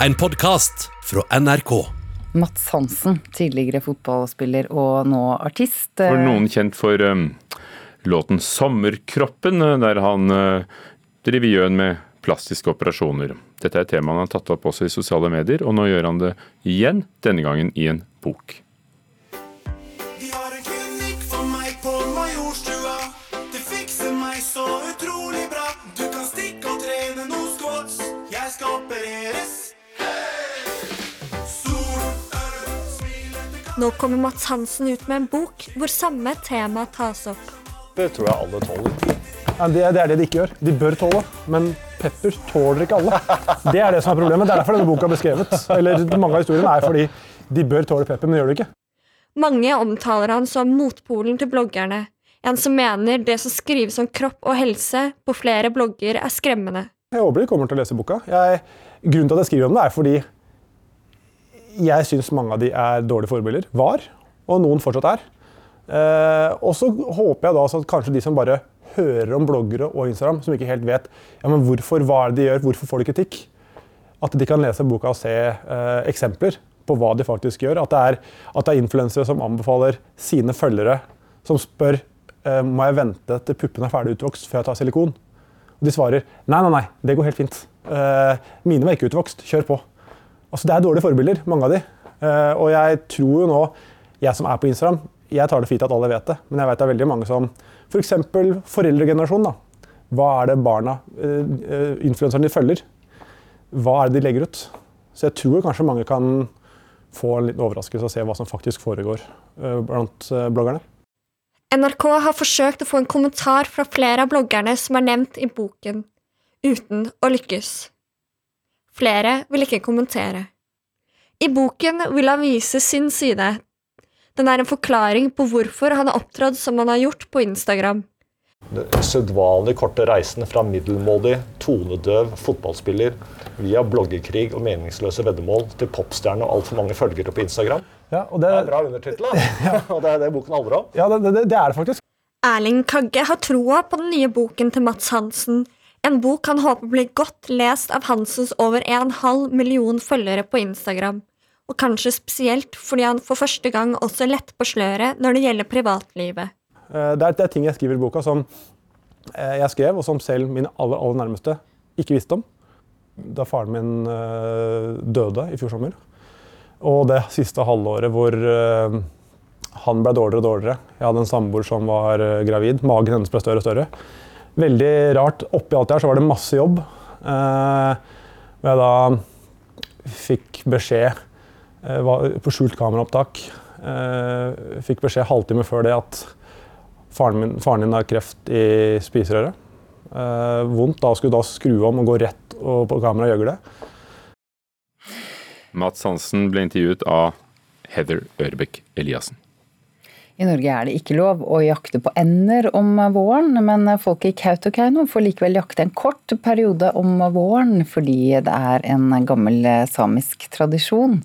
En podkast fra NRK. Mats Hansen, tidligere fotballspiller og nå artist. For noen kjent for um, låten 'Sommerkroppen', der han uh, driver gjøn med plastiske operasjoner. Dette er et tema han har tatt opp også i sosiale medier, og nå gjør han det igjen, denne gangen i en bok. Nå kommer Mats Hansen ut med en bok hvor samme tema tas opp. Det tror jeg alle tåler. Ja, det, det er det de ikke gjør. De bør tåle, men pepper tåler ikke alle. Det er det som er problemet. Det er derfor denne boka ble skrevet. Eller mange av historiene er fordi de bør tåle pepper, men det gjør det ikke. Mange omtaler han som motpolen til bloggerne. En som mener det som skrives om kropp og helse på flere blogger er skremmende. Jeg håper de kommer til å lese boka. Jeg, grunnen til at jeg skriver om det, er fordi jeg syns mange av de er dårlige forbilder. Var, og noen fortsatt er. Eh, og så håper jeg da at kanskje de som bare hører om bloggere og Instagram, som ikke helt vet ja, men hvorfor, hva er det de gjør, hvorfor får de kritikk, at de kan lese boka og se eh, eksempler på hva de faktisk gjør. At det er, at er influensere som anbefaler sine følgere, som spør eh, må jeg vente til puppene er ferdig utvokst før jeg tar silikon. Og de svarer nei, nei, nei, det går helt fint. Mine var ikke utvokst, kjør på. Altså, det er dårlige forbilder, mange av de. Eh, og jeg tror jo nå, jeg som er på Instagram, jeg tar det fint at alle vet det, men jeg vet det er veldig mange som F.eks. For foreldregenerasjonen. da. Hva er det barna, uh, influenserne de følger? Hva er det de legger ut? Så jeg tror kanskje mange kan få en liten overraskelse og se hva som faktisk foregår blant bloggerne. NRK har forsøkt å få en kommentar fra flere av bloggerne som er nevnt i boken, uten å lykkes. Flere vil ikke kommentere. I boken vil han vise sin side. Den er en forklaring på hvorfor han har opptrådt som han har gjort på Instagram. Sedvanlig korte reisen fra middelmådig, tonedøv fotballspiller via bloggerkrig og meningsløse veddemål til popstjerne og altfor mange følgere på Instagram. Ja, og det, Det er bra undertittel, da. og det er det boken handler om. ja, det, det, det er det faktisk. Erling Kagge har troa på den nye boken til Mats Hansen. En bok han håper blir godt lest av Hansens over en halv million følgere på Instagram. Og kanskje spesielt fordi han for første gang også letter på sløret når det gjelder privatlivet. Eh, Det er, det er ting jeg skriver i boka som eh, jeg skrev, og som selv mine aller, aller nærmeste ikke visste om. Da faren min eh, døde i fjor sommer. Og det siste halvåret hvor han ble dårligere og dårligere. Jeg hadde en samboer som var gravid. Magen hennes ble større og større. Veldig rart. Oppi alt det her så var det masse jobb. Eh, hvor jeg da fikk beskjed eh, på skjult kameraopptak. Eh, fikk beskjed halvtime før det at faren, min, faren din har kreft i spiserøret. Eh, vondt da skulle da skru om og gå rett og på kamera og gjøgle. Mats Hansen ble intervjuet av Heather Ørbekk Eliassen. I Norge er det ikke lov å jakte på ender om våren, men folk i Kautokeino får likevel jakte en kort periode om våren, fordi det er en gammel samisk tradisjon.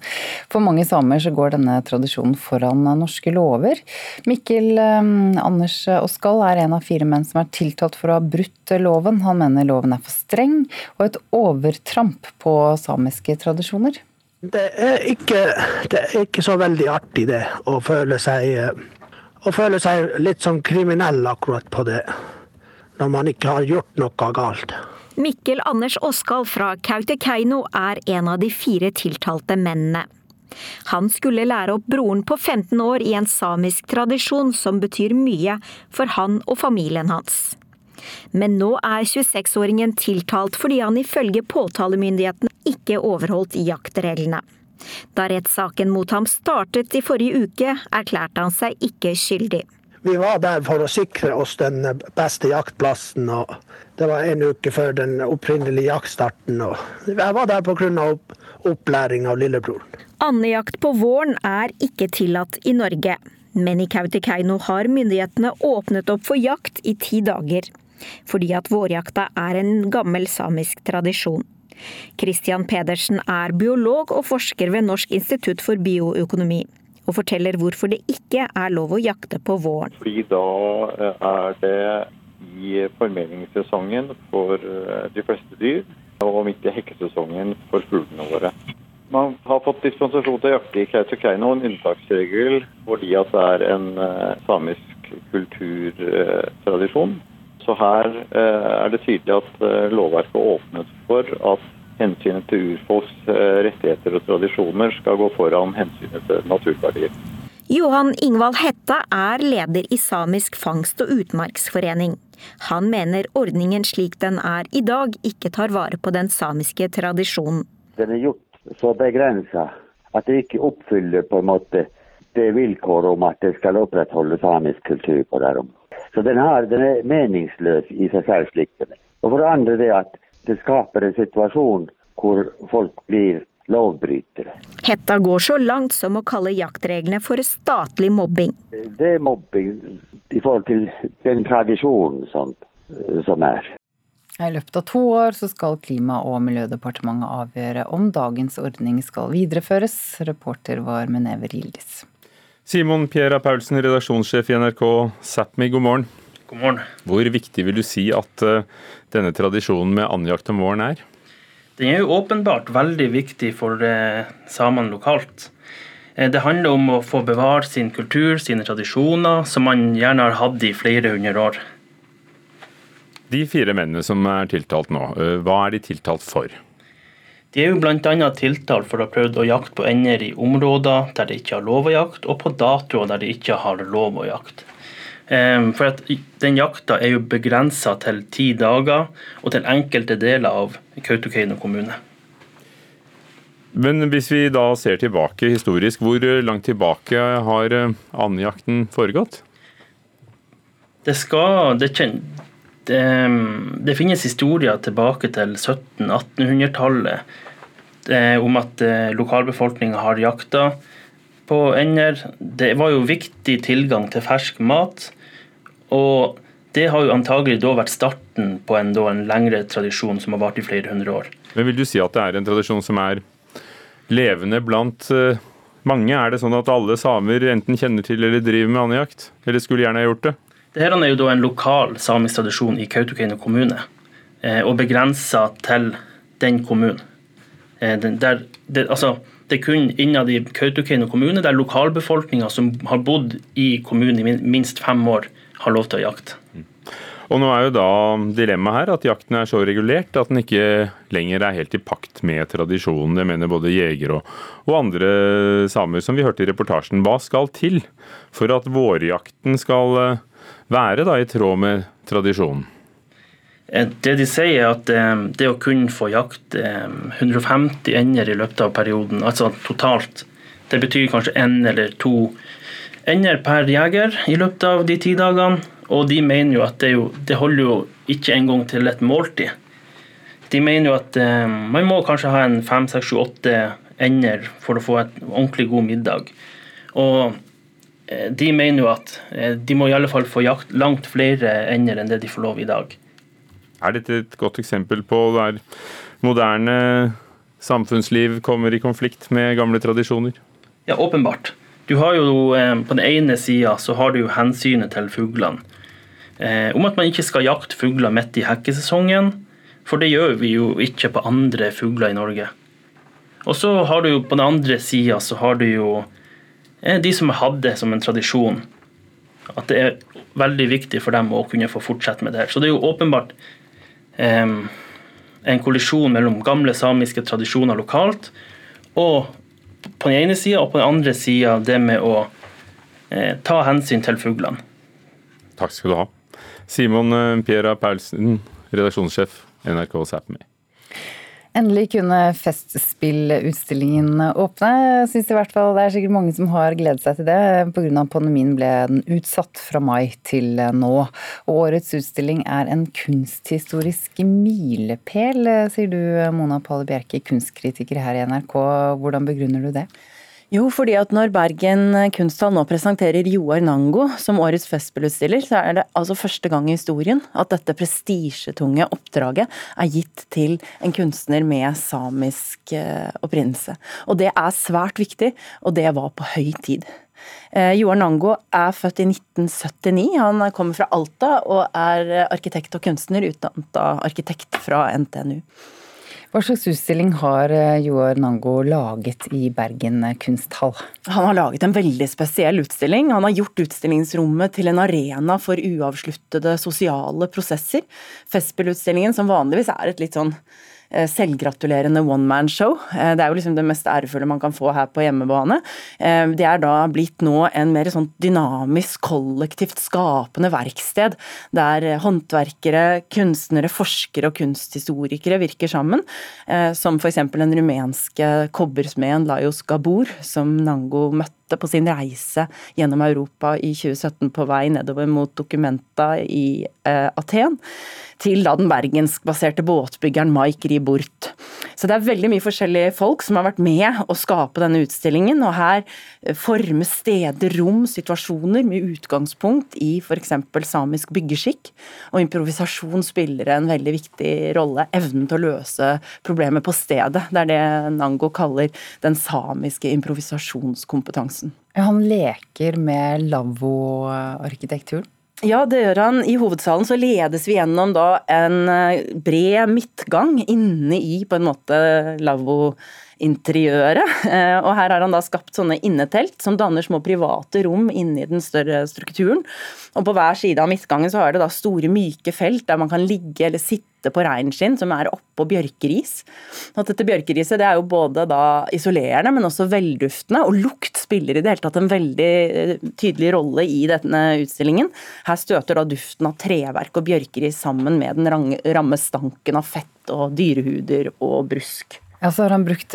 For mange samer så går denne tradisjonen foran norske lover. Mikkel eh, Anders Oskal er en av fire menn som er tiltalt for å ha brutt loven. Han mener loven er for streng og et overtramp på samiske tradisjoner. Det er ikke, det er ikke så veldig artig det, å føle seg, eh, føler seg litt sånn kriminell akkurat på det, når man ikke har gjort noe galt. Mikkel Anders Oskal fra Kautokeino er en av de fire tiltalte mennene. Han skulle lære opp broren på 15 år i en samisk tradisjon som betyr mye for han og familien hans. Men nå er 26-åringen tiltalt fordi han ifølge påtalemyndighetene ikke overholdt jaktreglene. Da rettssaken mot ham startet i forrige uke, erklærte han seg ikke skyldig. Vi var der for å sikre oss den beste jaktplassen, og det var en uke før den opprinnelige jaktstarten. Og jeg var der pga. Opp, opplæring av lillebroren. Andejakt på våren er ikke tillatt i Norge, men i Kautokeino har myndighetene åpnet opp for jakt i ti dager. Fordi at vårjakta er en gammel samisk tradisjon. Christian Pedersen er biolog og forsker ved Norsk institutt for bioøkonomi. Og forteller hvorfor det ikke er lov å jakte på våren. Fordi da eh, er det i formeringssesongen for eh, de fleste dyr, og midt i hekkesesongen for fuglene våre. Man har fått dispensasjon til å jakte i Kautokeino, en unntaksregel fordi at det er en eh, samisk kulturtradisjon. Så her eh, er det tydelig at eh, lovverket åpnet for at hensynet til urfolks eh, rettigheter og tradisjoner skal gå foran hensynet til naturverdier. Johan Ingvald Hetta er leder i Samisk fangst- og utmarksforening. Han mener ordningen slik den er i dag, ikke tar vare på den samiske tradisjonen. Den er gjort så begrensa at det ikke oppfyller på en måte det vilkåret om at det skal opprettholde samisk kultur på det området. Så den, har, den er meningsløs i seg selv slik den er. Og for det andre det at det skaper en situasjon hvor folk blir lovbrytere. Hetta går så langt som å kalle jaktreglene for statlig mobbing. Det er mobbing i forhold til den tradisjonen som, som er. I løpet av to år så skal Klima- og miljødepartementet avgjøre om dagens ordning skal videreføres. Reporter var Menever Gildis. Simon Piera Paulsen, redaksjonssjef i NRK Sápmi, god morgen. God morgen. Hvor viktig vil du si at uh, denne tradisjonen med andjakt om våren er? Den er jo åpenbart veldig viktig for uh, samene lokalt. Uh, det handler om å få bevare sin kultur, sine tradisjoner, som man gjerne har hatt i flere hundre år. De fire mennene som er tiltalt nå, hva er de tiltalt for? De er jo bl.a. tiltalt for å ha prøvd å jakte på ender i områder der de ikke har lov å jakte, og på datoer der de ikke har lov å jakte. For at den jakta er jo begrensa til ti dager, og til enkelte deler av Kautokeino kommune. Men hvis vi da ser tilbake historisk, hvor langt tilbake har andejakten foregått? Det skal det, det, det finnes historier tilbake til 1700-1800-tallet om at lokalbefolkninga har jakta på ender. Det var jo viktig tilgang til fersk mat. Og det har jo antagelig da vært starten på en, en lengre tradisjon som har vart i flere hundre år. Men Vil du si at det er en tradisjon som er levende blant uh, mange? Er det sånn at alle samer enten kjenner til eller driver med andejakt? Eller skulle gjerne ha gjort det? Dette er jo da en lokal samisk tradisjon i Kautokeino kommune, eh, og begrensa til den kommunen. Eh, der, det, altså, det er kun innad i Kautokeino kommune der lokalbefolkninga som har bodd i kommunen i minst fem år, har lov til å jakte. Og nå er jo da dilemmaet her at jakten er så regulert at den ikke lenger er helt i pakt med tradisjonen. Det mener både jegere og, og, andre samer, som vi hørte i reportasjen. Hva skal til for at vårjakten skal eh, være da i tråd med tradisjonen? Eh, det de sier er at eh, det å kunne få jakt 150 ender i løpet av perioden, altså totalt, det betyr kanskje én eller to ender per jeger i løpet av de ti dagene. Og de mener jo at det, jo, det holder jo ikke engang til et måltid. De mener jo at eh, man må kanskje ha en fem, seks, sju, åtte ender for å få et ordentlig god middag. Og eh, de mener jo at eh, de må i alle fall få jakt langt flere ender enn det de får lov i dag. Er dette et godt eksempel på der moderne samfunnsliv kommer i konflikt med gamle tradisjoner? Ja, åpenbart. Du har jo eh, På den ene sida så har du jo hensynet til fuglene. Eh, om at man ikke skal jakte fugler midt i hekkesesongen. For det gjør vi jo ikke på andre fugler i Norge. Og så har du jo på den andre sida så har du jo eh, de som har hatt det som en tradisjon. At det er veldig viktig for dem å kunne få fortsette med det her. Så det er jo åpenbart eh, en kollisjon mellom gamle samiske tradisjoner lokalt og på den ene sida, og på den andre sida det med å eh, ta hensyn til fuglene. Takk skal du ha. Simon eh, Piera Paulsen, redaksjonssjef NRK Sápmi. Endelig kunne Festspillutstillingen åpne, Synes i hvert fall. Det er sikkert mange som har gledet seg til det. Pga. pandemien ble den utsatt fra mai til nå. Og årets utstilling er en kunsthistorisk milepæl, sier du Mona Palle Bjerke, kunstkritiker her i NRK. Hvordan begrunner du det? Jo, fordi at når Bergen kunsthall nå presenterer Joar Nango som årets festspillutstiller, så er det altså første gang i historien at dette prestisjetunge oppdraget er gitt til en kunstner med samisk eh, opprinnelse. Og det er svært viktig, og det var på høy tid. Eh, Joar Nango er født i 1979. Han kommer fra Alta og er arkitekt og kunstner, utdannet arkitekt fra NTNU. Hva slags utstilling har eh, Joar Nango laget i Bergen kunsthall? Han har laget en veldig spesiell utstilling. Han har gjort utstillingsrommet til en arena for uavsluttede sosiale prosesser. Festspillutstillingen, som vanligvis er et litt sånn Eh, selvgratulerende one man show. Eh, det er jo liksom det mest ærefulle man kan få her på hjemmebane. Eh, det er da blitt nå en mer sånn dynamisk, kollektivt skapende verksted, der håndverkere, kunstnere, forskere og kunsthistorikere virker sammen. Som f.eks. den rumenske kobbersmeden Lajos Gabor, som Nango møtte på sin reise gjennom Europa i 2017 på vei nedover mot Documenta i eh, Aten til da den bergenskbaserte båtbyggeren Mike Ribort. Så det er veldig mye forskjellige folk som har vært med å skape denne utstillingen. Og her eh, formes steder, rom, situasjoner med utgangspunkt i f.eks. samisk byggeskikk. Og improvisasjon spiller en veldig viktig rolle. Evnen til å løse problemet på stedet. Det er det Nango kaller den samiske improvisasjonskompetansen. Han leker med lavvoarkitekturen? Ja, det gjør han. I hovedsalen så ledes vi gjennom da en eh, bred midtgang inne i på en måte lavvo interiøret. Eh, og her har han da skapt sånne innetelt som danner små private rom inni den større strukturen. Og på hver side av midtgangen så har det da store myke felt der man kan ligge eller sitte på reinskinn som er oppå bjørkeris. At dette bjørkeriset det er jo både isolerende, men også velduftende. Og lukt spiller i det hele tatt en veldig eh, tydelig rolle i denne utstillingen. Her støter da duften av treverk og bjørkeris sammen med den ramme stanken av fett og dyrehuder og brusk. Ja, så har han brukt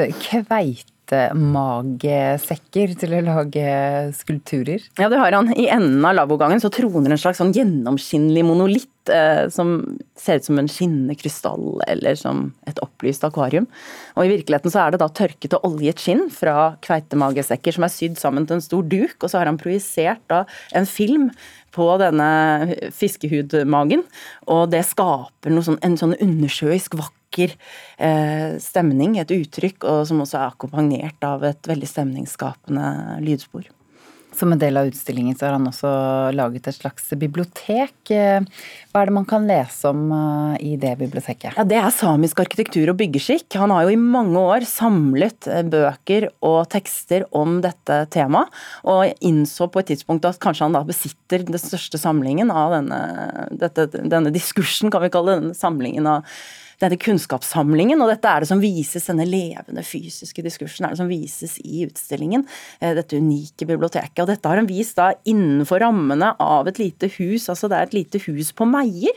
kveitemagesekker til å lage skulpturer. Ja, det har han. I enden av lavvogangen så troner en slags sånn gjennomskinnelig monolitt eh, som ser ut som en skinnende krystall eller som et opplyst akvarium. Og i virkeligheten så er det da tørket og oljet skinn fra kveitemagesekker som er sydd sammen til en stor duk, og så har han projisert da en film på denne fiskehudmagen, og det skaper sånn, en sånn undersjøisk vakker vakker eh, stemning, et uttrykk, og som også er akkompagnert av et veldig stemningsskapende lydspor. Som en del av utstillingen så har han også laget et slags bibliotek. Hva er det man kan lese om eh, i det biblioteket? Ja, Det er samisk arkitektur og byggeskikk. Han har jo i mange år samlet eh, bøker og tekster om dette temaet, og innså på et tidspunkt at kanskje han da besitter den største samlingen av denne, dette, denne diskursen, kan vi kalle det, denne samlingen av denne kunnskapssamlingen, og dette er det som vises, denne levende fysiske diskursen er det som vises i utstillingen. Eh, dette unike biblioteket. Og dette har en vist da innenfor rammene av et lite hus, altså det er et lite hus på Meier,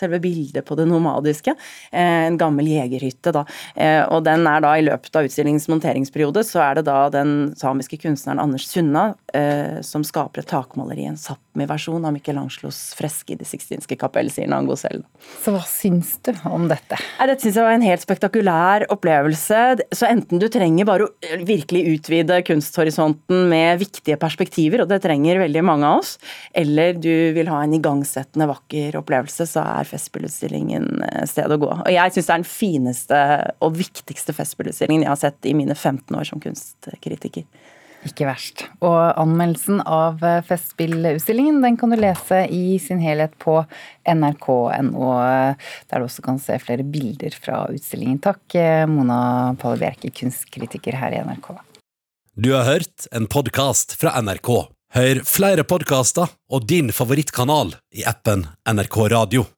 selve bildet på det nomadiske. Eh, en gammel jegerhytte, da. Eh, og den er da i løpet av utstillingens monteringsperiode, så er det da den samiske kunstneren Anders Sunna som skaper et takmaleri, en Sápmi-versjon av Michelangelos freske i Det sixtinske kapell, sier Nango selv. Så hva syns du om dette? Dette synes jeg var en helt spektakulær opplevelse. Så enten du trenger bare å virkelig utvide kunsthorisonten med viktige perspektiver, og det trenger veldig mange av oss, eller du vil ha en igangsettende, vakker opplevelse, så er Festspillutstillingen eh, sted å gå. Og jeg syns det er den fineste og viktigste Festspillutstillingen jeg har sett i mine 15 år som kunstkritiker. Ikke verst. Og anmeldelsen av eh, Festspillutstillingen den kan du lese i sin helhet på nrk.no, der du også kan se flere bilder fra utstillingen. Takk, eh, Mona Palle Bjerke, kunstkritiker her i NRK. Du har hørt en podkast fra NRK. Hør flere podkaster og din favorittkanal i appen NRK Radio.